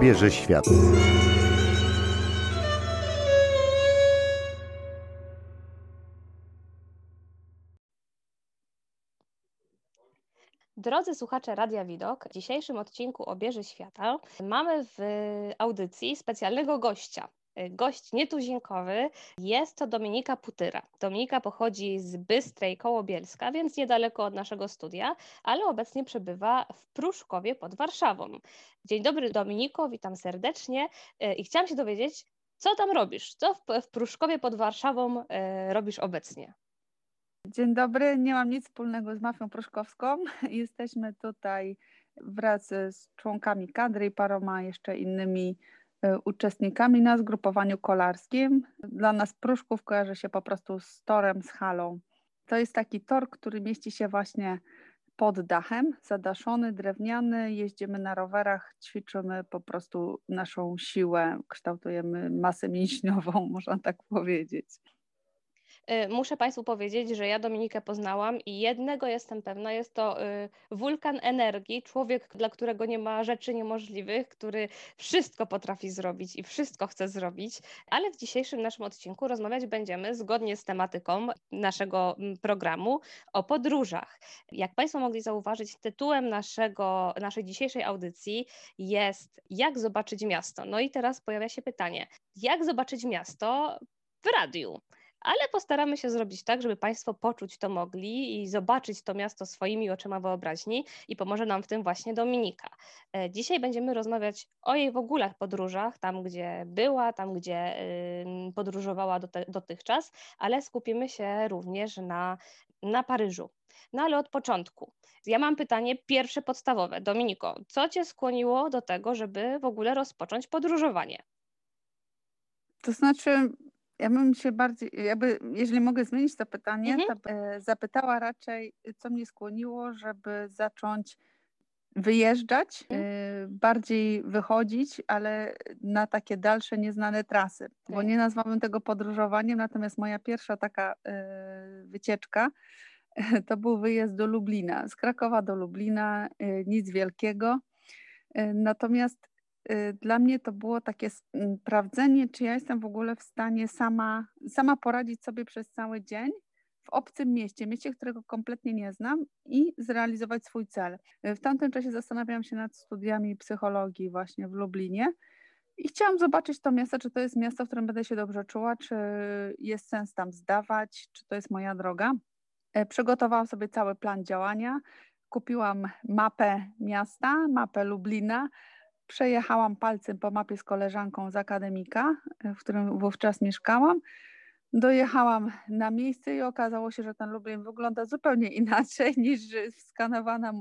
obierze świat. Drodzy słuchacze Radia Widok, w dzisiejszym odcinku Obieży Świata mamy w audycji specjalnego gościa. Gość nietuzinkowy jest to Dominika Putyra. Dominika pochodzi z Bystrej koło Bielska, więc niedaleko od naszego studia, ale obecnie przebywa w Pruszkowie pod Warszawą. Dzień dobry Dominiko, witam serdecznie i chciałam się dowiedzieć, co tam robisz? Co w Pruszkowie pod Warszawą e, robisz obecnie? Dzień dobry, nie mam nic wspólnego z mafią pruszkowską. Jesteśmy tutaj wraz z członkami kadry i paroma jeszcze innymi uczestnikami na zgrupowaniu kolarskim. Dla nas Pruszków kojarzy się po prostu z torem, z halą. To jest taki tor, który mieści się właśnie pod dachem, zadaszony, drewniany. Jeździmy na rowerach, ćwiczymy po prostu naszą siłę, kształtujemy masę mięśniową, można tak powiedzieć. Y, muszę Państwu powiedzieć, że ja Dominikę poznałam i jednego jestem pewna, jest to y, wulkan energii, człowiek, dla którego nie ma rzeczy niemożliwych, który wszystko potrafi zrobić i wszystko chce zrobić, ale w dzisiejszym naszym odcinku rozmawiać będziemy zgodnie z tematyką naszego mm, programu o podróżach. Jak Państwo mogli zauważyć, tytułem naszego, naszej dzisiejszej audycji jest Jak zobaczyć miasto? No i teraz pojawia się pytanie, jak zobaczyć miasto w radiu? Ale postaramy się zrobić tak, żeby Państwo poczuć to mogli i zobaczyć to miasto swoimi oczyma wyobraźni i pomoże nam w tym właśnie Dominika. E, dzisiaj będziemy rozmawiać o jej w ogóle podróżach, tam gdzie była, tam gdzie podróżowała dotychczas, ale skupimy się również na, na Paryżu. No ale od początku. Ja mam pytanie pierwsze podstawowe. Dominiko, co Cię skłoniło do tego, żeby w ogóle rozpocząć podróżowanie? To znaczy, ja bym się bardziej, jakby, jeżeli mogę zmienić to pytanie, mhm. to e, zapytała raczej, co mnie skłoniło, żeby zacząć wyjeżdżać, mhm. e, bardziej wychodzić, ale na takie dalsze, nieznane trasy. Okay. Bo nie nazwałabym tego podróżowaniem, natomiast moja pierwsza taka e, wycieczka to był wyjazd do Lublina, z Krakowa do Lublina, nic wielkiego. Natomiast dla mnie to było takie sprawdzenie, czy ja jestem w ogóle w stanie sama, sama poradzić sobie przez cały dzień w obcym mieście, mieście, którego kompletnie nie znam i zrealizować swój cel. Y, w tamtym czasie zastanawiałam się nad studiami psychologii właśnie w Lublinie i chciałam zobaczyć to miasto, czy to jest miasto, w którym będę się dobrze czuła, czy jest sens tam zdawać, czy to jest moja droga. Y, przygotowałam sobie cały plan działania, kupiłam mapę miasta, mapę Lublina, Przejechałam palcem po mapie z koleżanką z akademika, w którym wówczas mieszkałam. Dojechałam na miejsce i okazało się, że ten Lublin wygląda zupełnie inaczej niż skanowana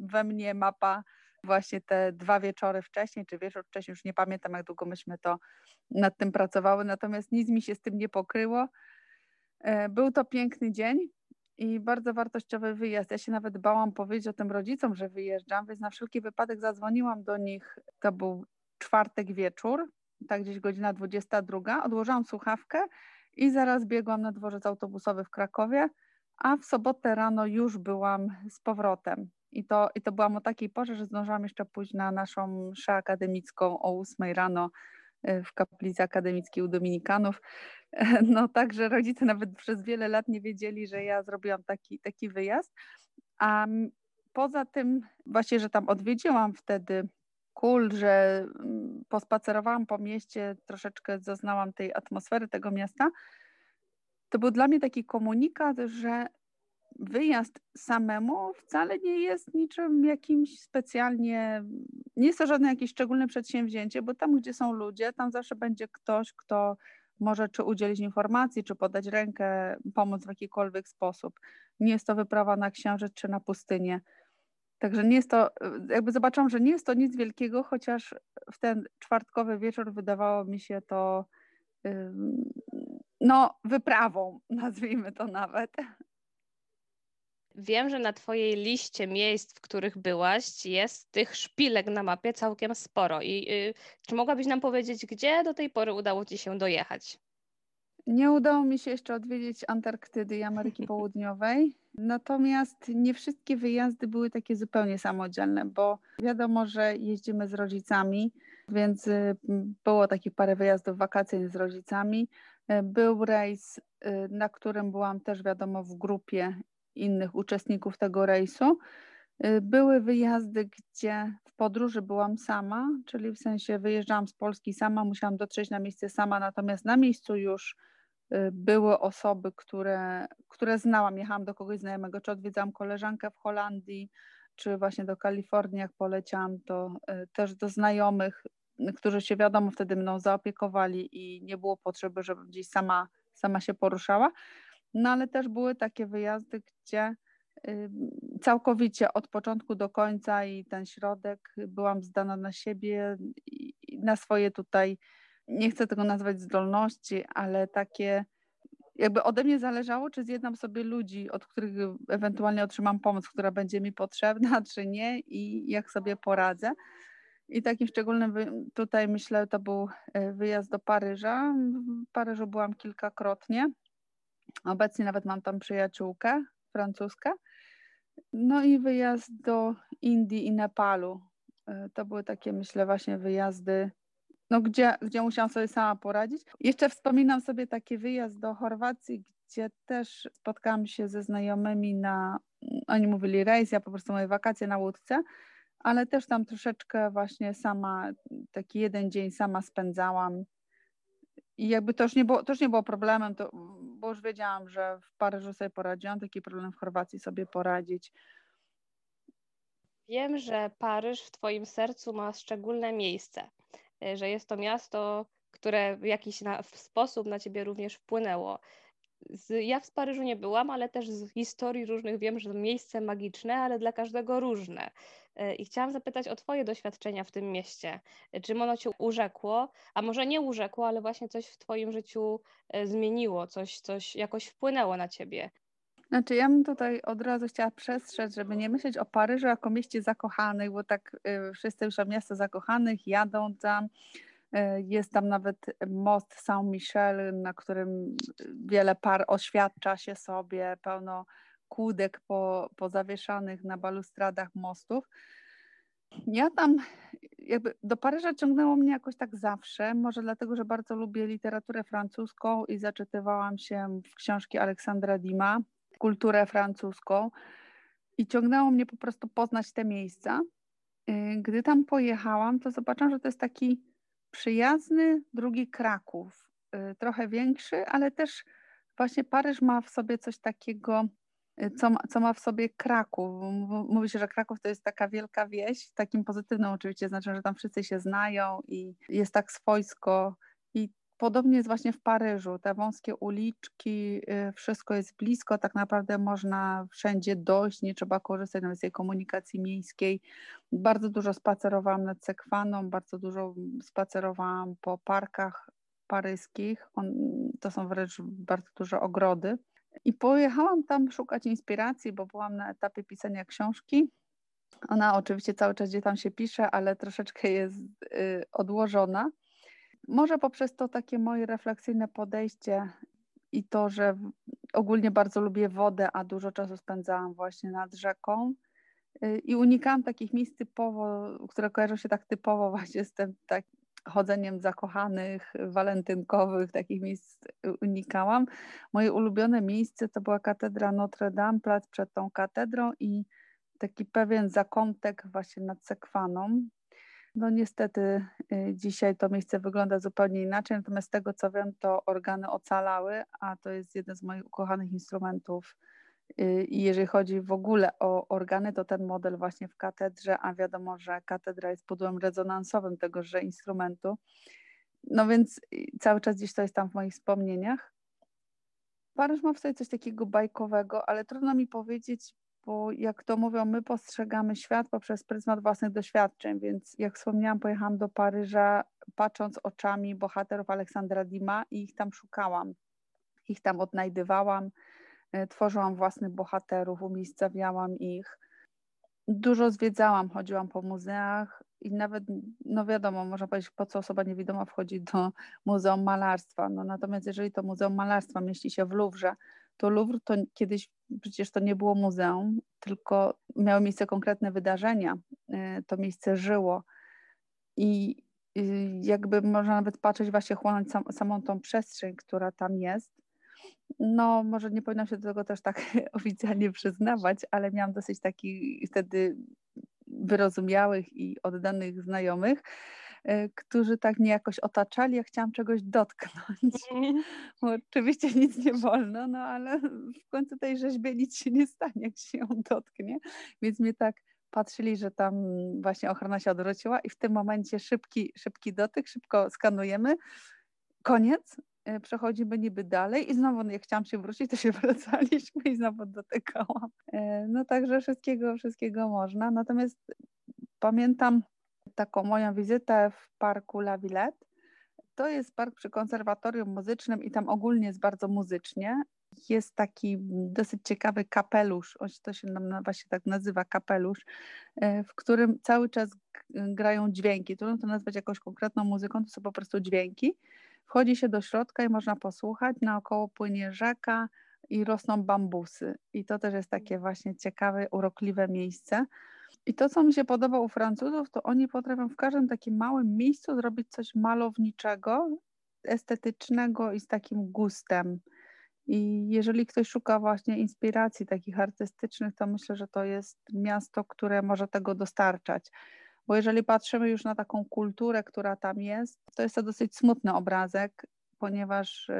we mnie mapa właśnie te dwa wieczory wcześniej, czy wieczór wcześniej, już nie pamiętam jak długo myśmy to nad tym pracowały, natomiast nic mi się z tym nie pokryło. E, był to piękny dzień i bardzo wartościowy wyjazd. Ja się nawet bałam powiedzieć o tym rodzicom, że wyjeżdżam, więc na wszelki wypadek zadzwoniłam do nich. To był czwartek wieczór, tak gdzieś godzina 22. Odłożyłam słuchawkę i zaraz biegłam na dworzec autobusowy w Krakowie, a w sobotę rano już byłam z powrotem. I to, I to byłam o takiej porze, że zdążyłam jeszcze pójść na naszą mszę akademicką o 8 rano w kaplicy akademickiej u Dominikanów. No także rodzice nawet przez wiele lat nie wiedzieli, że ja zrobiłam taki, taki wyjazd. A poza tym właśnie, że tam odwiedziłam wtedy kul, że pospacerowałam po mieście, troszeczkę zaznałam tej atmosfery tego miasta, to był dla mnie taki komunikat, że wyjazd samemu wcale nie jest niczym jakimś specjalnie, nie jest to żadne jakieś szczególne przedsięwzięcie, bo tam, gdzie są ludzie, tam zawsze będzie ktoś, kto może czy udzielić informacji, czy podać rękę, pomóc w jakikolwiek sposób. Nie jest to wyprawa na księżyc czy na pustynię. Także nie jest to, jakby zobaczyłam, że nie jest to nic wielkiego, chociaż w ten czwartkowy wieczór wydawało mi się to no, wyprawą, nazwijmy to nawet. Wiem, że na Twojej liście miejsc, w których byłaś, jest tych szpilek na mapie całkiem sporo. I y, czy mogłabyś nam powiedzieć, gdzie do tej pory udało Ci się dojechać? Nie udało mi się jeszcze odwiedzić Antarktydy i Ameryki Południowej. Natomiast nie wszystkie wyjazdy były takie zupełnie samodzielne, bo wiadomo, że jeździmy z rodzicami, więc y, było takich parę wyjazdów wakacyjnych z rodzicami. Y, był rejs, na którym byłam też wiadomo w grupie innych uczestników tego rejsu. Były wyjazdy, gdzie w podróży byłam sama, czyli w sensie wyjeżdżałam z Polski sama, musiałam dotrzeć na miejsce sama, natomiast na miejscu już Y, były osoby, które, które znałam. Jechałam do kogoś znajomego, czy odwiedzałam koleżankę w Holandii, czy właśnie do Kalifornii, jak poleciałam, to y, też do znajomych, którzy się wiadomo wtedy mną zaopiekowali i nie było potrzeby, żebym gdzieś sama, sama się poruszała. No ale też były takie wyjazdy, gdzie y, całkowicie od początku do końca i ten środek byłam zdana na siebie, na swoje tutaj nie chcę tego nazwać zdolności, ale takie jakby ode mnie zależało, czy zjednam sobie ludzi, od których ewentualnie otrzymam pomoc, która będzie mi potrzebna, czy nie i jak sobie poradzę. I takim szczególnym tutaj myślę, to był e, wyjazd do Paryża. W Paryżu byłam kilkakrotnie. Obecnie nawet mam tam przyjaciółkę francuskę. No i wyjazd do Indii i Nepalu. E, to były takie, myślę, właśnie wyjazdy no, gdzie, gdzie musiałam sobie sama poradzić. Jeszcze wspominam sobie taki wyjazd do Chorwacji, gdzie też spotkałam się ze znajomymi na, oni mówili rejs, ja po prostu moje wakacje na łódce, ale też tam troszeczkę właśnie sama, taki jeden dzień sama spędzałam. I jakby to już nie było, to już nie było problemem, to, bo już wiedziałam, że w Paryżu sobie poradziłam, taki problem w Chorwacji sobie poradzić. Wiem, że Paryż w Twoim sercu ma szczególne miejsce. E, że jest to miasto, które w jakiś na, w sposób na ciebie również wpłynęło. Z, ja w Paryżu nie byłam, ale też z historii różnych wiem, że to miejsce magiczne, ale dla każdego różne. E, I chciałam zapytać o Twoje doświadczenia w tym mieście. E, czym ono Cię urzekło, a może nie urzekło, ale właśnie coś w Twoim życiu zmieniło, coś, coś jakoś wpłynęło na Ciebie? Znaczy, ja bym tutaj od razu chciała przestrzec, żeby nie myśleć o Paryżu jako mieście zakochanych, bo tak y, wszyscy już o miasto zakochanych jadą tam. Y, jest tam nawet most Saint-Michel, na którym wiele par oświadcza się sobie, pełno kłódek po, pozawieszanych na balustradach mostów. Ja tam jakby do Paryża ciągnęło mnie jakoś tak zawsze, może dlatego, że bardzo lubię literaturę francuską i zaczytywałam się w książki Aleksandra Dima kulturę francuską i ciągnęło mnie po prostu poznać te miejsca. Y, gdy tam pojechałam, to zobaczyłam, że to jest taki przyjazny drugi Kraków, y, trochę większy, ale też właśnie Paryż ma w sobie coś takiego, y, co co ma w sobie Kraków. Mówi się, że Kraków to jest taka wielka wieś, takim pozytywnym oczywiście znaczy, że tam wszyscy się znają i jest tak swojsko Podobnie jest właśnie w Paryżu. Te wąskie uliczki, y, wszystko jest blisko, tak naprawdę można wszędzie dojść, nie trzeba korzystać nawet z tej komunikacji miejskiej. Bardzo dużo spacerowałam nad Sekwaną, bardzo dużo spacerowałam po parkach paryskich. On, to są wręcz bardzo duże ogrody. I pojechałam tam szukać inspiracji, bo byłam na etapie pisania książki. Ona oczywiście cały czas gdzie tam się pisze, ale troszeczkę jest y, odłożona. Może poprzez to takie moje refleksyjne podejście i to, że ogólnie bardzo lubię wodę, a dużo czasu spędzałam właśnie nad rzeką y, i unikałam takich miejsc typowo, które kojarzą się tak typowo właśnie z tym tak chodzeniem zakochanych, walentynkowych, takich miejsc unikałam. Moje ulubione miejsce to była katedra Notre Dame, plac przed tą katedrą i taki pewien zakątek właśnie nad Sekwaną, no niestety y, dzisiaj to miejsce wygląda zupełnie inaczej, natomiast z tego co wiem, to organy ocalały, a to jest jeden z moich ukochanych instrumentów. Y, I jeżeli chodzi w ogóle o organy, to ten model właśnie w katedrze, a wiadomo, że katedra jest pudłem rezonansowym tegoże instrumentu. No więc y, cały czas gdzieś to jest tam w moich wspomnieniach. Paryż ma w sobie coś takiego bajkowego, ale trudno mi powiedzieć, bo jak to mówią, my postrzegamy świat poprzez pryzmat własnych doświadczeń, więc jak wspomniałam, pojechałam do Paryża patrząc oczami bohaterów Aleksandra Dima i ich tam szukałam, ich tam odnajdywałam, e, tworzyłam własnych bohaterów, umiejscawiałam ich. Dużo zwiedzałam, chodziłam po muzeach i nawet, no wiadomo, można powiedzieć, po co osoba niewidoma wchodzi do Muzeum Malarstwa. No natomiast jeżeli to Muzeum Malarstwa mieści się w Louvre, to Louvre to kiedyś przecież to nie było muzeum, tylko miały miejsce konkretne wydarzenia. E, to miejsce żyło. I jakby można nawet patrzeć, właśnie chłonąć sam, samą tą przestrzeń, która tam jest. No, może nie powinnam się do tego też tak oficjalnie przyznawać, ale miałam dosyć takich wtedy wyrozumiałych i oddanych znajomych, którzy tak mnie jakoś otaczali, ja chciałam czegoś dotknąć. Mm. Bo oczywiście nic nie wolno, no ale w końcu tej rzeźbie nic się nie stanie, jak się ją dotknie. Więc mnie tak patrzyli, że tam właśnie ochrona się odwróciła i w tym momencie szybki, szybki dotyk, szybko skanujemy. Koniec, e, przechodzimy niby dalej i znowu jak chciałam się wrócić, to się wracaliśmy i znowu dotykałam. E, no także wszystkiego, wszystkiego można. Natomiast pamiętam taką moją wizytę w parku La Villette. To jest park przy konserwatorium muzycznym i tam ogólnie jest bardzo muzycznie jest taki dosyć ciekawy kapelusz, to się nam właśnie tak nazywa kapelusz, e, w którym cały czas grają dźwięki. Trudno to nazwać jakąś konkretną muzyką, to są po prostu dźwięki. Wchodzi się do środka i można posłuchać, naokoło płynie rzeka i rosną bambusy. I to też jest takie właśnie ciekawe, urokliwe miejsce. I to, co mi się podoba u Francuzów, to oni potrafią w każdym takim małym miejscu zrobić coś malowniczego, estetycznego i z takim gustem. I jeżeli ktoś szuka właśnie inspiracji takich artystycznych, to myślę, że to jest miasto, które może tego dostarczać. Bo jeżeli patrzymy już na taką kulturę, która tam jest, to jest to dosyć smutny obrazek, ponieważ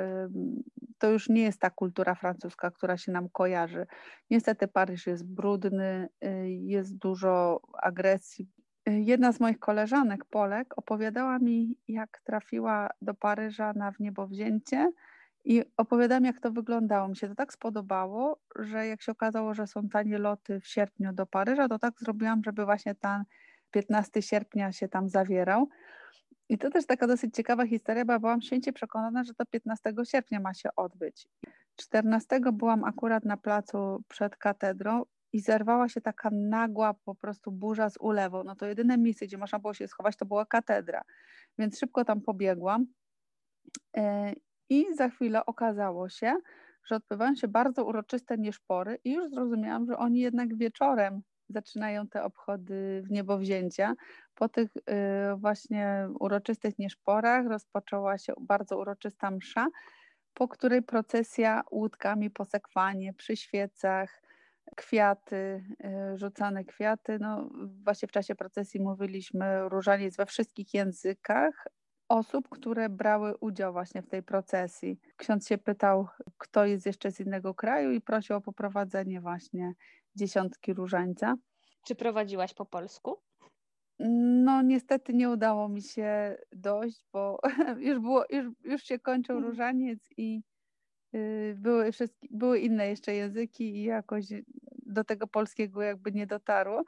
to już nie jest ta kultura francuska, która się nam kojarzy. Niestety Paryż jest brudny, y, jest dużo agresji. Jedna z moich koleżanek, Polek, opowiadała mi, jak trafiła do Paryża na wniebowzięcie i opowiadam, jak to wyglądało. Mi się to tak spodobało, że jak się okazało, że są tanie loty w sierpniu do Paryża, to tak zrobiłam, żeby właśnie ten 15 sierpnia się tam zawierał. I to też taka dosyć ciekawa historia, bo byłam święcie przekonana, że to 15 sierpnia ma się odbyć. 14 byłam akurat na placu przed katedrą i zerwała się taka nagła po prostu burza z ulewą. No to jedyne miejsce, gdzie można było się schować, to była katedra. Więc szybko tam pobiegłam e, i za chwilę okazało się, że odbywają się bardzo uroczyste nieszpory i już zrozumiałam, że oni jednak wieczorem zaczynają te obchody w niebowzięcia. Po tych y, właśnie uroczystych nieszporach rozpoczęła się bardzo uroczysta msza, po której procesja łódkami po sekwanie, przy świecach, kwiaty, y, rzucane kwiaty. No, właśnie w czasie procesji mówiliśmy różaniec we wszystkich językach, osób, które brały udział właśnie w tej procesji. Ksiądz się pytał, kto jest jeszcze z innego kraju i prosił o poprowadzenie właśnie dziesiątki różańca. Czy prowadziłaś po polsku? No niestety nie udało mi się dojść, bo już, było, już, już się kończył mhm. różaniec i y, były, wszystkie, były inne jeszcze języki i jakoś do tego polskiego jakby nie dotarło.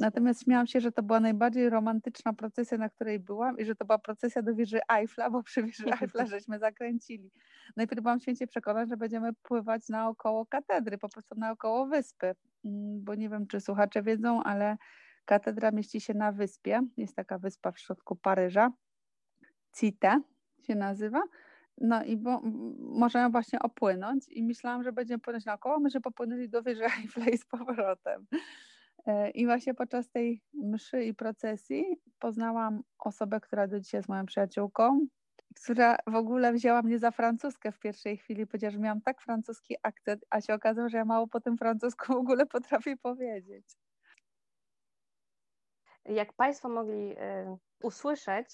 Natomiast śmiałam się, że to była najbardziej romantyczna procesja, na której byłam i że to była procesja do wieży Eiffla, bo przy wieży Eiffla żeśmy zakręcili. Najpierw byłam święcie przekonana, że będziemy pływać naokoło katedry, po prostu naokoło wyspy, mm, bo nie wiem, czy słuchacze wiedzą, ale katedra mieści się na wyspie. Jest taka wyspa w środku Paryża. Cite się nazywa. No i bo możemy właśnie opłynąć i myślałam, że będziemy płynąć naokoło, myśmy popłynęli do wieży Eiffla i z powrotem. E, I właśnie podczas tej mszy i procesji poznałam osobę, która do dzisiaj jest moją przyjaciółką, która w ogóle wzięła mnie za francuskę w pierwszej chwili, że miałam tak francuski akcent, a się okazało, że ja mało po tym francusku w ogóle potrafię powiedzieć. Jak Państwo mogli y, usłyszeć,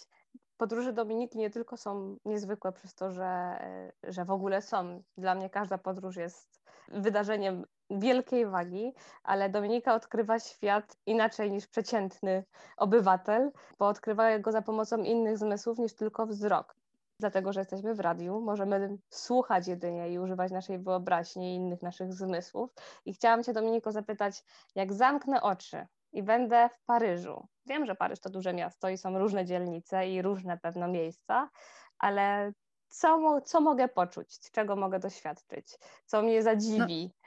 podróże Dominiki nie tylko są niezwykłe przez to, że, e, że w ogóle są. Dla mnie każda podróż jest wydarzeniem wielkiej wagi, ale Dominika odkrywa świat inaczej niż przeciętny obywatel, bo odkrywa go za pomocą innych zmysłów niż tylko wzrok. Dlatego, że jesteśmy w radiu, możemy słuchać jedynie i używać naszej wyobraźni i innych naszych zmysłów. I chciałam Cię, Dominiko, zapytać, jak zamknę oczy i będę w Paryżu. Wiem, że Paryż to duże miasto i są różne dzielnice i różne pewno miejsca, ale co, co mogę poczuć, czego mogę doświadczyć, co mnie zadziwi? No,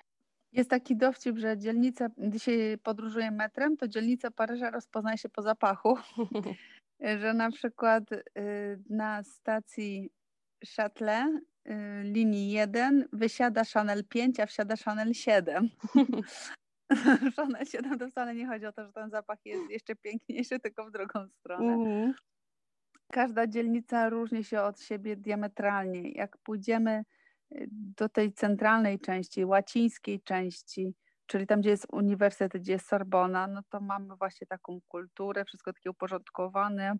jest taki dowcip, że dzielnica, dzisiaj podróżuję metrem, to dzielnica Paryża rozpoznaje się po zapachu. że na przykład y, na stacji Châtelet y, linii 1 wysiada Chanel 5, a wsiada Chanel 7. Chanel 7 to wcale nie chodzi o to, że ten zapach jest jeszcze piękniejszy, tylko w drugą stronę. Mm. Każda dzielnica różni się od siebie diametralnie. Jak pójdziemy y, do tej centralnej części, łacińskiej części, czyli tam, gdzie jest uniwersytet, gdzie jest Sorbona, no to mamy właśnie taką kulturę, wszystko takie uporządkowane,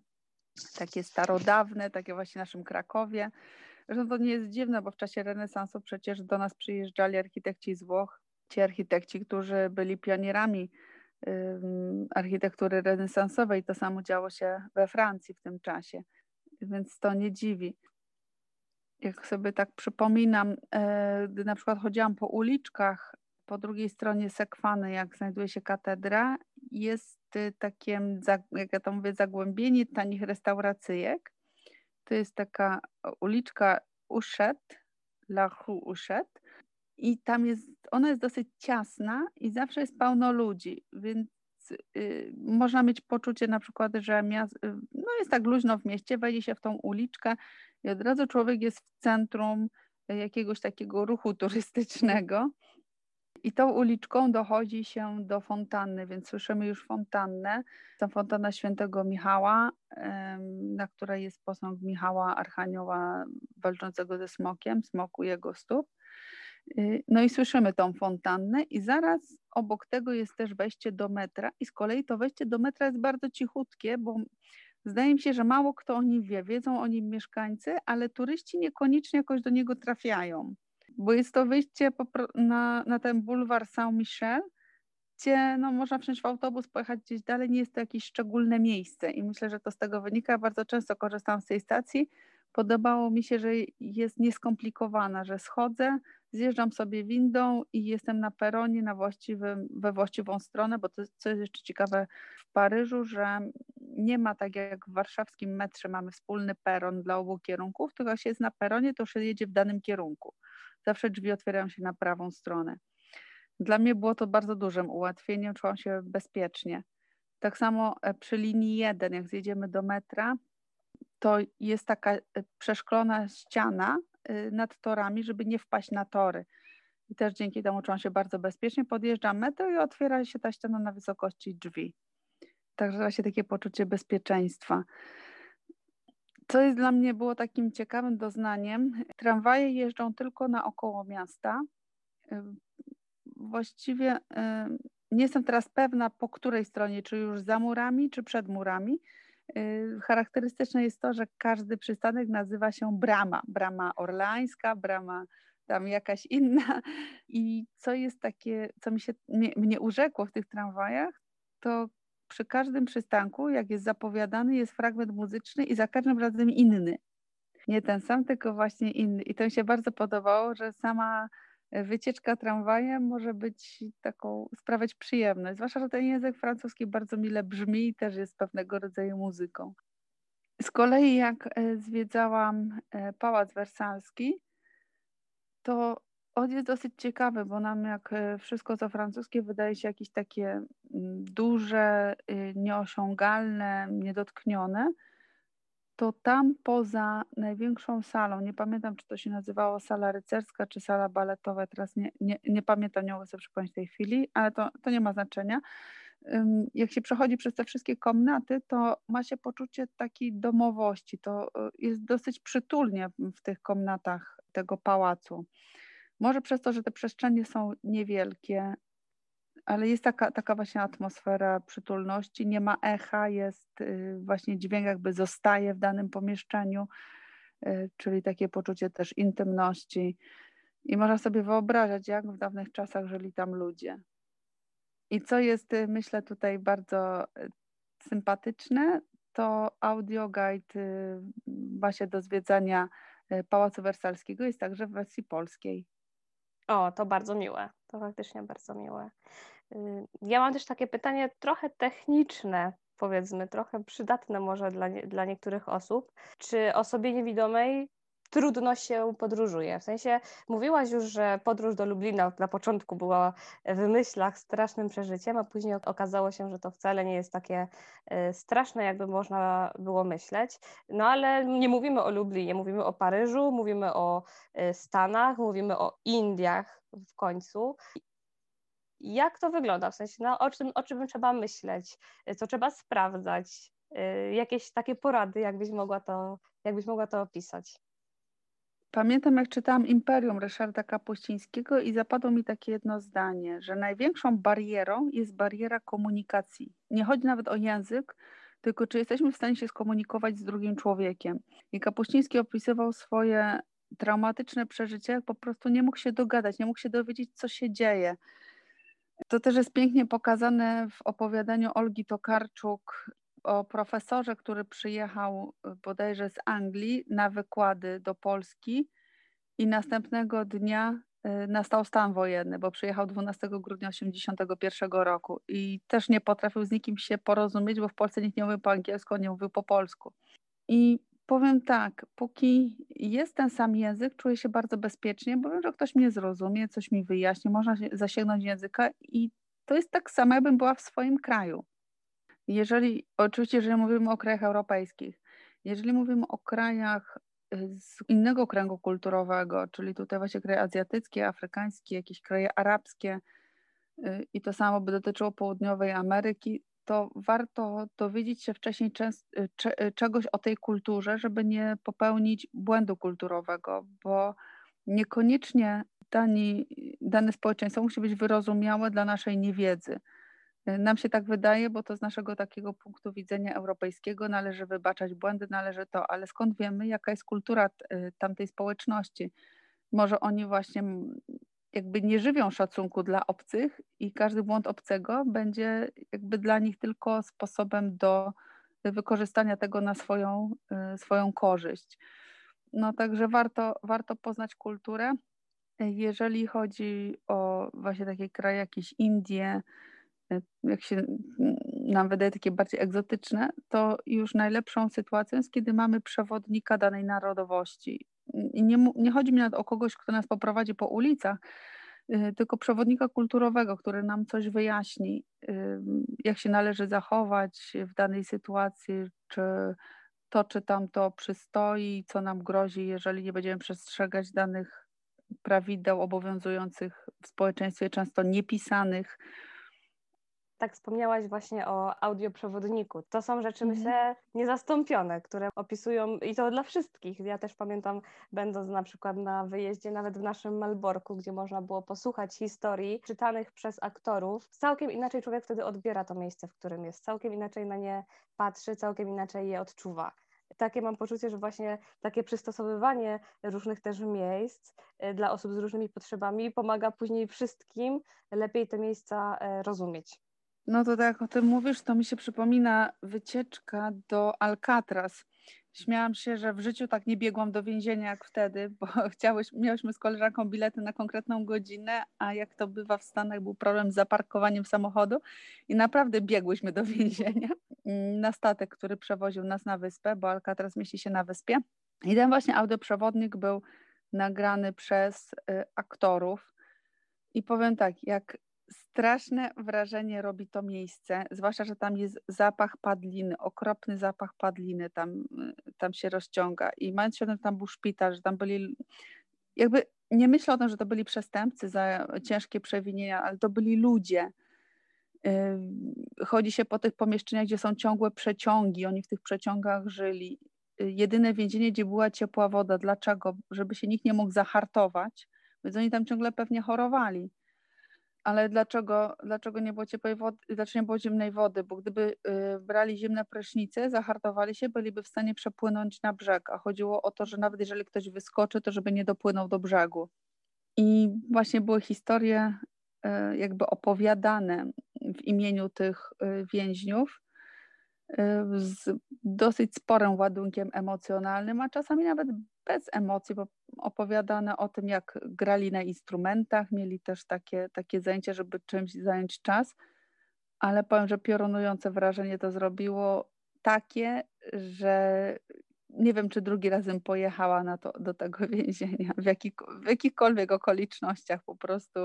takie starodawne, takie właśnie w naszym Krakowie. Zresztą to nie jest dziwne, bo w czasie renesansu przecież do nas przyjeżdżali architekci z Włoch, ci architekci, którzy byli pionierami architektury renesansowej. To samo działo się we Francji w tym czasie, więc to nie dziwi. Jak sobie tak przypominam, e, gdy na przykład chodziłam po uliczkach, po drugiej stronie Sekwany, jak znajduje się katedra, jest y, takie, jak ja to mówię, zagłębienie tanich restauracyjek. To jest taka uliczka Uszet, La Rue Uszet, i tam jest, ona jest dosyć ciasna i zawsze jest pełno ludzi, więc y, można mieć poczucie na przykład, że miast, y, no jest tak luźno w mieście, wejdzie się w tą uliczkę i od razu człowiek jest w centrum jakiegoś takiego ruchu turystycznego. I tą uliczką dochodzi się do fontanny, więc słyszymy już fontannę. To fontanna świętego Michała, na której jest posąg Michała Archanioła walczącego ze smokiem, smoku jego stóp. Y, no i słyszymy tą fontannę i zaraz obok tego jest też wejście do metra i z kolei to wejście do metra jest bardzo cichutkie, bo zdaje mi się, że mało kto o nim wie, wiedzą o nim mieszkańcy, ale turyści niekoniecznie jakoś do niego trafiają, bo jest to wyjście na, na ten bulwar Saint-Michel, gdzie no, można wsiąść w autobus, pojechać gdzieś dalej, nie jest to jakieś szczególne miejsce i myślę, że to z tego wynika. Bardzo często korzystam z tej stacji. Podobało mi się, że jest nieskomplikowana, że schodzę, zjeżdżam sobie windą i jestem na peronie na właściwym, we właściwą stronę, bo to co jest jeszcze ciekawe w Paryżu, że nie ma tak jak w warszawskim metrze mamy wspólny peron dla obu kierunków, tylko jak się jest na peronie, to się jedzie w danym kierunku. Zawsze drzwi otwierają się na prawą stronę. Dla mnie było to bardzo dużym ułatwieniem, czułam się bezpiecznie. Tak samo e, przy linii 1, jak zjedziemy do metra, to jest taka e, przeszklona ściana, Y, nad torami, żeby nie wpaść na tory. I też dzięki temu czułam się bardzo bezpiecznie. Podjeżdżam metro i otwiera się ta ściana na wysokości drzwi. Także właśnie takie poczucie bezpieczeństwa. Co jest dla mnie było takim ciekawym doznaniem, tramwaje jeżdżą tylko naokoło miasta. Y, właściwie nie jestem teraz pewna, po której stronie, czy już za murami, czy przed murami, charakterystyczne jest to, że każdy przystanek nazywa się brama. Brama orleańska, brama tam jakaś inna. I co jest takie, co mi się, mnie, mnie urzekło w tych tramwajach, to przy każdym przystanku, jak jest zapowiadany, jest fragment muzyczny i za każdym razem inny. Nie ten sam, tylko właśnie inny. I to mi się bardzo podobało, że sama wycieczka tramwajem może być taką, sprawiać przyjemność. Zwłaszcza, że ten język francuski bardzo mile brzmi i też jest pewnego rodzaju muzyką. Z kolei jak e, zwiedzałam e, Pałac Wersalski, to on jest dosyć ciekawy, bo nam jak e, wszystko co francuskie wydaje się jakieś takie mm, duże, y, nieosiągalne, niedotknione, to tam poza największą salą, nie pamiętam czy to się nazywało sala rycerska czy sala baletowa, teraz nie, nie, nie pamiętam, nie mogę sobie przypomnieć tej chwili, ale to, to nie ma znaczenia. Jak się przechodzi przez te wszystkie komnaty, to ma się poczucie takiej domowości. To y, jest dosyć przytulnie w tych komnatach tego pałacu. Może przez to, że te przestrzenie są niewielkie, ale jest taka, taka właśnie atmosfera przytulności, nie ma echa, jest y, właśnie dźwięk jakby zostaje w danym pomieszczeniu, y, czyli takie poczucie też intymności. I można sobie wyobrażać, jak w dawnych czasach żyli tam ludzie. I co jest, y, myślę, tutaj bardzo sympatyczne, to audio guide właśnie do zwiedzania Pałacu Wersalskiego jest także w wersji polskiej. O, to bardzo miłe. To faktycznie bardzo miłe. Y, ja mam też takie pytanie trochę techniczne, powiedzmy, trochę przydatne może dla, dla niektórych osób. Czy osobie niewidomej trudno się podróżuje? W sensie mówiłaś już, że podróż do Lublina na początku była w myślach strasznym przeżyciem, a później okazało się, że to wcale nie jest takie y, straszne, jakby można było myśleć. No ale nie mówimy o Lublinie, mówimy o Paryżu, mówimy o y, Stanach, mówimy o Indiach w końcu jak to wygląda, w sensie no, o, czym, o czym trzeba myśleć, co trzeba sprawdzać, y, jakieś takie porady, jakbyś mogła to, jakbyś mogła to opisać? Pamiętam, jak czytałam Imperium Ryszarda Kapuścińskiego i zapadło mi takie jedno zdanie, że największą barierą jest bariera komunikacji. Nie chodzi nawet o język, tylko czy jesteśmy w stanie się skomunikować z drugim człowiekiem. I Kapuściński opisywał swoje traumatyczne przeżycie, po prostu nie mógł się dogadać, nie mógł się dowiedzieć, co się dzieje. To też jest pięknie pokazane w opowiadaniu Olgi Tokarczuk o profesorze, który przyjechał y, bodajże z Anglii na wykłady do Polski i następnego dnia y, nastał stan wojenny, bo przyjechał 12 grudnia 1981 roku i też nie potrafił z nikim się porozumieć, bo w Polsce nikt nie mówił po angielsku, nie mówił po polsku. I powiem tak, póki jest ten sam język, czuję się bardzo bezpiecznie, bo wiem, że ktoś mnie zrozumie, coś mi wyjaśni, można zasięgnąć języka i to jest tak samo, jakbym była w swoim kraju. Jeżeli, oczywiście, jeżeli mówimy o krajach europejskich, jeżeli mówimy o krajach y, z innego kręgu kulturowego, czyli tutaj właśnie kraje azjatyckie, afrykańskie, jakieś kraje arabskie y, i to samo by dotyczyło południowej Ameryki, to warto dowiedzieć się wcześniej y, czegoś o tej kulturze, żeby nie popełnić błędu kulturowego, bo niekoniecznie dani, dane społeczeństwo musi być wyrozumiałe dla naszej niewiedzy. Nam się tak wydaje, bo to z naszego takiego punktu widzenia europejskiego należy wybaczać błędy, należy to, ale skąd wiemy, jaka jest kultura y, tamtej społeczności? Może oni właśnie jakby nie żywią szacunku dla obcych i każdy błąd obcego będzie jakby dla nich tylko sposobem do wykorzystania tego na swoją, y, swoją korzyść. No także warto, warto poznać kulturę. Jeżeli chodzi o właśnie takie kraje, jakieś Indie, jak się nam wydaje takie bardziej egzotyczne, to już najlepszą sytuacją jest, kiedy mamy przewodnika danej narodowości. I nie, nie chodzi mi nawet o kogoś, kto nas poprowadzi po ulicach, y, tylko przewodnika kulturowego, który nam coś wyjaśni, y, jak się należy zachować w danej sytuacji, czy to czy tamto przystoi, co nam grozi, jeżeli nie będziemy przestrzegać danych prawideł obowiązujących w społeczeństwie, często niepisanych tak wspomniałaś właśnie o audioprzewodniku. To są rzeczy, mhm. myślę, niezastąpione, które opisują i to dla wszystkich. Ja też pamiętam, będąc na przykład na wyjeździe, nawet w naszym Malborku, gdzie można było posłuchać historii czytanych przez aktorów, całkiem inaczej człowiek wtedy odbiera to miejsce, w którym jest, całkiem inaczej na nie patrzy, całkiem inaczej je odczuwa takie mam poczucie, że właśnie takie przystosowywanie różnych też miejsc y, dla osób z różnymi potrzebami pomaga później wszystkim lepiej te miejsca e, rozumieć. No to tak jak o tym mówisz, to mi się przypomina wycieczka do Alcatraz. Śmiałam się, że w życiu tak nie biegłam do więzienia jak wtedy, bo chciałeś, miałyśmy z koleżanką bilety na konkretną godzinę, a jak to bywa w Stanach, był problem z zaparkowaniem samochodu i naprawdę biegłyśmy do więzienia na statek, który przewoził nas na wyspę, bo Alcatraz mieści się na wyspie. I ten właśnie audioprzewodnik był nagrany przez y, aktorów. I powiem tak, jak straszne wrażenie robi to miejsce, zwłaszcza, że tam jest zapach padliny, okropny zapach padliny tam, y, tam się rozciąga i mając świadomość, że tam był szpital, że tam byli, jakby nie myślę o tym, że to byli przestępcy za ciężkie przewinienia, ale to byli ludzie. Chodzi się po tych pomieszczeniach, gdzie są ciągłe przeciągi, oni w tych przeciągach żyli. Y, jedyne więzienie, gdzie była ciepła woda. Dlaczego? Żeby się nikt nie mógł zahartować, więc oni tam ciągle pewnie chorowali ale dlaczego, dlaczego nie było ciepłej wody, dlaczego nie było zimnej wody? Bo gdyby y, brali zimne prysznice, zahartowali się, byliby w stanie przepłynąć na brzeg, a chodziło o to, że nawet jeżeli ktoś wyskoczy, to żeby nie dopłynął do brzegu. I właśnie były historie y, jakby opowiadane w imieniu tych y, więźniów z dosyć sporym ładunkiem emocjonalnym, a czasami nawet bez emocji, bo opowiadane o tym, jak grali na instrumentach, mieli też takie, takie zajęcia, żeby czymś zająć czas, ale powiem, że piorunujące wrażenie to zrobiło takie, że nie wiem, czy drugi razem pojechała na to, do tego więzienia, w, jakich, w jakichkolwiek okolicznościach, po prostu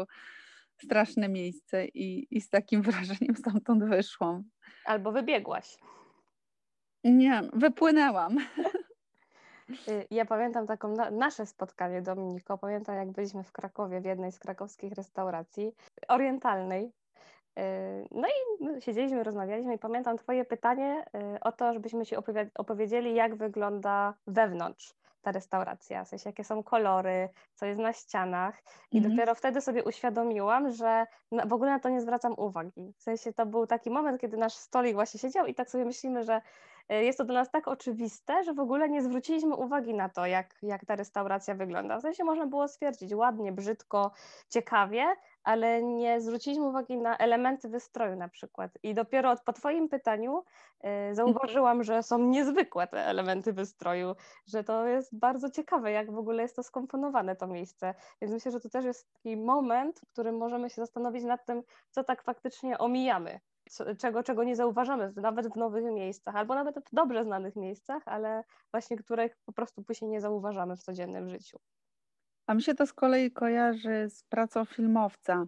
straszne miejsce i, i z takim wrażeniem stamtąd wyszłam. Albo wybiegłaś. Nie, wypłynęłam. Y, ja pamiętam taką na, nasze spotkanie, Dominiko. Pamiętam, jak byliśmy w Krakowie w jednej z krakowskich restauracji orientalnej. No i siedzieliśmy, rozmawialiśmy i pamiętam Twoje pytanie o to, żebyśmy Ci opowiedzieli, jak wygląda wewnątrz ta restauracja, w sensie jakie są kolory, co jest na ścianach. I mm -hmm. dopiero wtedy sobie uświadomiłam, że w ogóle na to nie zwracam uwagi. W sensie to był taki moment, kiedy nasz stolik właśnie siedział i tak sobie myślimy, że jest to dla nas tak oczywiste, że w ogóle nie zwróciliśmy uwagi na to, jak, jak ta restauracja wygląda. W sensie można było stwierdzić ładnie, brzydko, ciekawie, ale nie zwróciliśmy uwagi na elementy wystroju na przykład. I dopiero po Twoim pytaniu y, zauważyłam, że są niezwykłe te elementy wystroju, że to jest bardzo ciekawe, jak w ogóle jest to skomponowane to miejsce. Więc myślę, że to też jest taki moment, w którym możemy się zastanowić nad tym, co tak faktycznie omijamy. Czego, czego nie zauważamy, nawet w nowych miejscach, albo nawet w dobrze znanych miejscach, ale właśnie których po prostu później nie zauważamy w codziennym życiu. A mi się to z kolei kojarzy z pracą filmowca.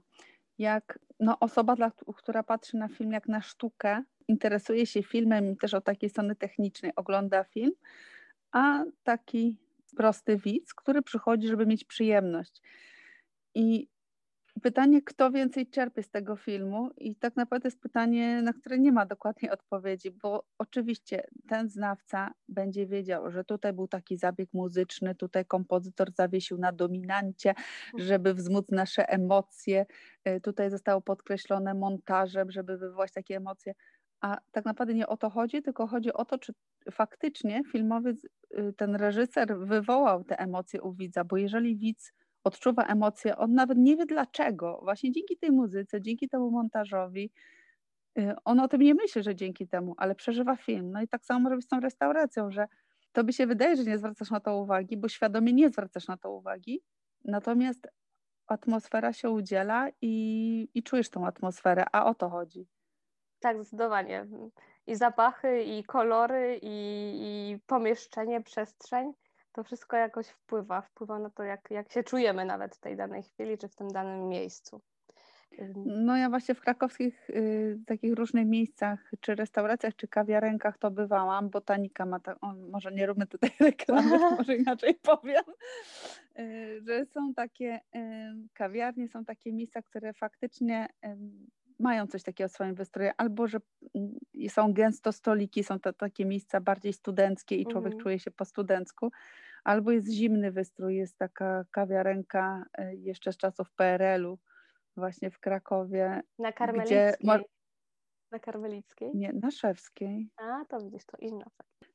Jak no, osoba, dla, która patrzy na film jak na sztukę, interesuje się filmem też od takiej strony technicznej ogląda film, a taki prosty widz, który przychodzi, żeby mieć przyjemność. I pytanie, kto więcej czerpie z tego filmu, i tak naprawdę jest pytanie, na które nie ma dokładnej odpowiedzi, bo oczywiście ten znawca będzie wiedział, że tutaj był taki zabieg muzyczny, tutaj kompozytor zawiesił na dominancie, żeby wzmóc nasze emocje, y, tutaj zostało podkreślone montażem, żeby wywołać takie emocje. A tak naprawdę nie o to chodzi, tylko chodzi o to, czy faktycznie filmowiec, y, ten reżyser wywołał te emocje u widza, bo jeżeli widz odczuwa emocje, on nawet nie wie dlaczego. Właśnie dzięki tej muzyce, dzięki temu montażowi, y, on o tym nie myśli, że dzięki temu, ale przeżywa film. No i tak samo być z tą restauracją, że to by się wydaje, że nie zwracasz na to uwagi, bo świadomie nie zwracasz na to uwagi, natomiast atmosfera się udziela i, i czujesz tą atmosferę, a o to chodzi. Tak, zdecydowanie. I zapachy, i kolory, i, i pomieszczenie, przestrzeń to wszystko jakoś wpływa, wpływa na to, jak, jak się czujemy nawet w tej danej chwili, czy w tym danym miejscu. No ja właśnie w krakowskich y, takich różnych miejscach, czy restauracjach, czy kawiarenkach to bywałam. Botanika ma, tak, o, może nie róbmy tutaj reklamy, może inaczej powiem, y, że są takie y, kawiarnie, są takie miejsca, które faktycznie mają coś takiego w swoim wystroju, albo że mm, są gęsto stoliki, są to takie miejsca bardziej studenckie i człowiek mhm. czuje się po studencku, albo jest zimny wystrój, jest taka kawiarenka e, jeszcze z czasów PRL-u, właśnie w Krakowie. Na Karmelickiej. Gdzie... Na Karmelickiej? Nie, na Szewskiej. A, to widzisz, to inna.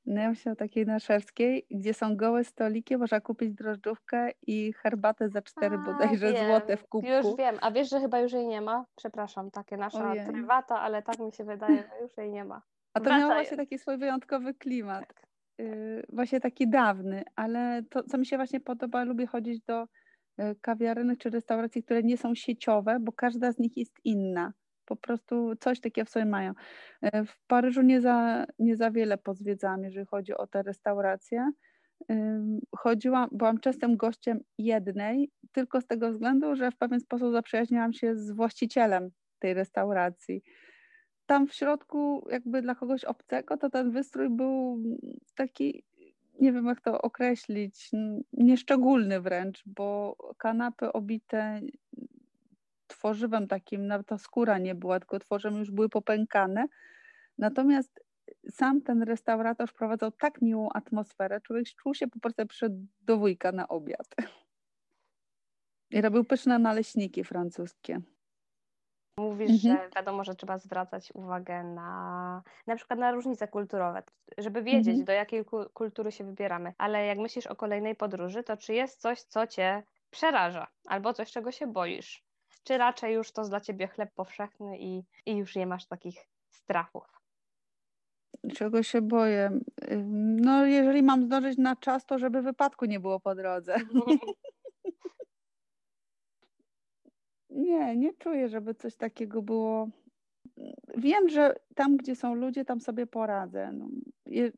No ja myślę o takiej na Szewskiej, gdzie są gołe stoliki, można kupić drożdżówkę i herbatę za cztery A, bodajże wiem. złote w kubku. Już wiem, a wiesz, że chyba już jej nie ma? Przepraszam, takie nasza Ojej. prywata, ale tak mi się wydaje, że już jej nie ma. A to miało właśnie taki swój wyjątkowy klimat. Tak. Y, właśnie taki dawny, ale to, co mi się właśnie podoba, lubię chodzić do y, kawiarenek czy restauracji, które nie są sieciowe, bo każda z nich jest inna. Po prostu coś takiego w sobie mają. Y, w Paryżu nie za, nie za wiele pozwiedzałam, jeżeli chodzi o te restauracje. Chodziłam, byłam częstym gościem jednej, tylko z tego względu, że w pewien sposób zaprzyjaźniłam się z właścicielem tej restauracji tam w środku, jakby dla kogoś obcego, to ten wystrój był taki, nie wiem jak to określić, nieszczególny wręcz, bo kanapy obite tworzywem takim, nawet ta skóra nie była, tylko tworzem już były popękane. Natomiast sam ten restaurator wprowadzał tak miłą atmosferę, człowiek czuł się po prostu przed do wujka na obiad. I robił pyszne naleśniki francuskie. Mówisz, mhm. że wiadomo, że trzeba zwracać uwagę na na przykład na różnice kulturowe, żeby wiedzieć, mhm. do jakiej kultury się wybieramy. Ale jak myślisz o kolejnej podróży, to czy jest coś, co cię przeraża, albo coś, czego się boisz? Czy raczej już to dla ciebie chleb powszechny i, i już nie masz takich strachów? Czego się boję? No, jeżeli mam zdążyć na czas, to żeby wypadku nie było po drodze. Nie, nie czuję, żeby coś takiego było. Wiem, że tam, gdzie są ludzie, tam sobie poradzę. No,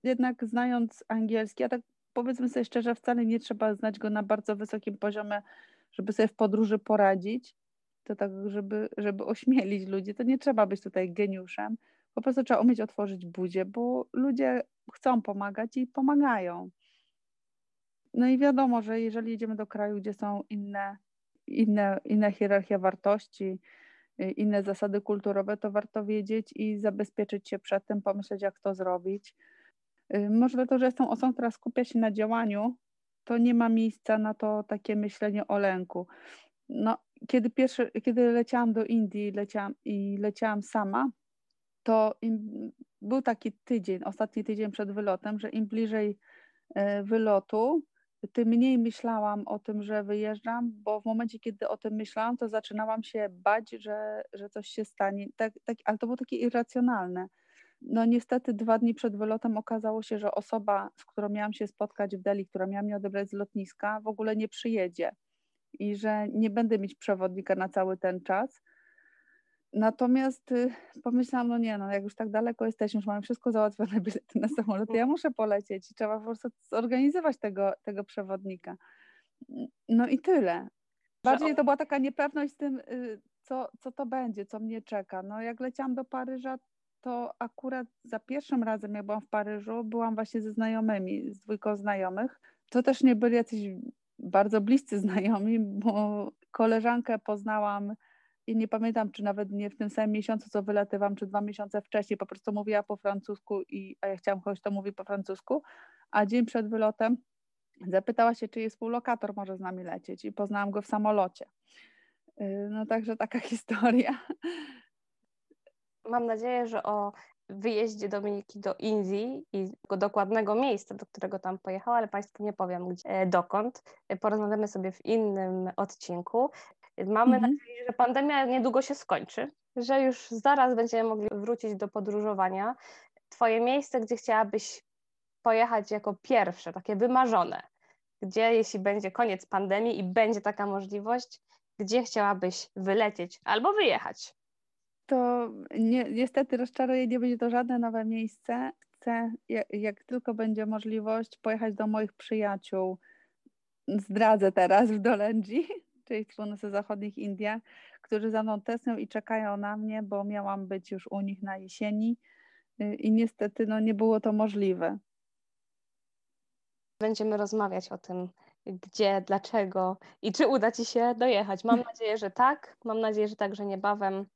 jednak znając angielski, a tak powiedzmy sobie szczerze, wcale nie trzeba znać go na bardzo wysokim poziomie, żeby sobie w podróży poradzić. To tak, żeby, żeby ośmielić ludzi, to nie trzeba być tutaj geniuszem. Po prostu trzeba umieć otworzyć buzię, bo ludzie chcą pomagać i pomagają. No i wiadomo, że jeżeli jedziemy do kraju, gdzie są inne inne, inna hierarchia wartości, y, inne zasady kulturowe, to warto wiedzieć i zabezpieczyć się przed tym, pomyśleć, jak to zrobić. Y, może dlatego, że jestem osobą, która skupia się na działaniu, to nie ma miejsca na to takie myślenie o lęku. No, kiedy, pierwszy, kiedy leciałam do Indii leciałam, i leciałam sama, to im, był taki tydzień, ostatni tydzień przed wylotem, że im bliżej e, wylotu, tym mniej myślałam o tym, że wyjeżdżam, bo w momencie, kiedy o tym myślałam, to zaczynałam się bać, że, że coś się stanie. Tak, tak, ale to było takie irracjonalne. No niestety dwa dni przed wylotem okazało się, że osoba, z którą miałam się spotkać w Delhi, która miała mnie odebrać z lotniska, w ogóle nie przyjedzie i że nie będę mieć przewodnika na cały ten czas. Natomiast y, pomyślałam, no nie, no jak już tak daleko jesteśmy, już mamy wszystko załatwione, bilety na samolot, ja muszę polecieć i trzeba po prostu zorganizować tego, tego przewodnika. No i tyle. Bardziej to była taka niepewność z tym, y, co, co to będzie, co mnie czeka. No jak leciałam do Paryża, to akurat za pierwszym razem, jak byłam w Paryżu, byłam właśnie ze znajomymi, z dwójką znajomych. To też nie byli jacyś bardzo bliscy znajomi, bo koleżankę poznałam i nie pamiętam, czy nawet nie w tym samym miesiącu, co wylatywałam, czy dwa miesiące wcześniej, po prostu mówiła po francusku, i, a ja chciałam kogoś, kto mówi po francusku, a dzień przed wylotem zapytała się, czy jest współlokator może z nami lecieć i poznałam go w samolocie. Y, no także taka historia. Mam nadzieję, że o wyjeździe Dominiki do Indii i dokładnego miejsca, do którego tam pojechała, ale Państwu nie powiem gdzie, e, dokąd. E, porozmawiamy sobie w innym odcinku. Mamy mhm. nadzieję, że pandemia niedługo się skończy, że już zaraz będziemy mogli wrócić do podróżowania. Twoje miejsce, gdzie chciałabyś pojechać jako pierwsze, takie wymarzone, gdzie jeśli będzie koniec pandemii i będzie taka możliwość, gdzie chciałabyś wylecieć albo wyjechać? To ni niestety rozczaruję, nie będzie to żadne nowe miejsce. Chcę, jak, jak tylko będzie możliwość, pojechać do moich przyjaciół. Zdradzę teraz w Dolendzi czyli w północy zachodnich Indiach, którzy za mną tęsknią i czekają na mnie, bo miałam być już u nich na jesieni y, i niestety no, nie było to możliwe. Będziemy rozmawiać o tym, gdzie, dlaczego i czy uda Ci się dojechać. Mam nadzieję, że tak. Mam nadzieję, że także niebawem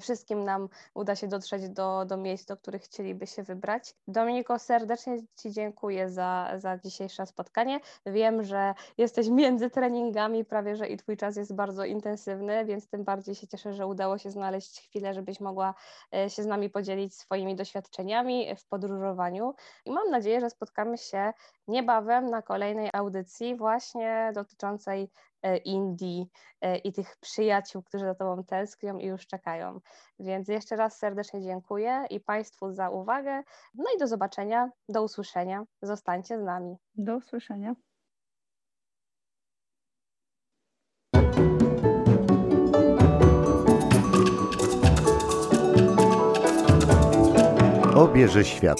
wszystkim nam uda się dotrzeć do, do miejsc, do których chcieliby się wybrać. Dominiko, serdecznie Ci dziękuję za, za dzisiejsze spotkanie. Wiem, że jesteś między treningami, prawie że i Twój czas jest bardzo intensywny, więc tym bardziej się cieszę, że udało się znaleźć chwilę, żebyś mogła e, się z nami podzielić swoimi doświadczeniami w podróżowaniu. I mam nadzieję, że spotkamy się niebawem na kolejnej audycji właśnie dotyczącej E, Indii e, i tych przyjaciół, którzy za Tobą tęsknią i już czekają. Więc jeszcze raz serdecznie dziękuję i Państwu za uwagę. No i do zobaczenia, do usłyszenia. Zostańcie z nami. Do usłyszenia. Obierze świat.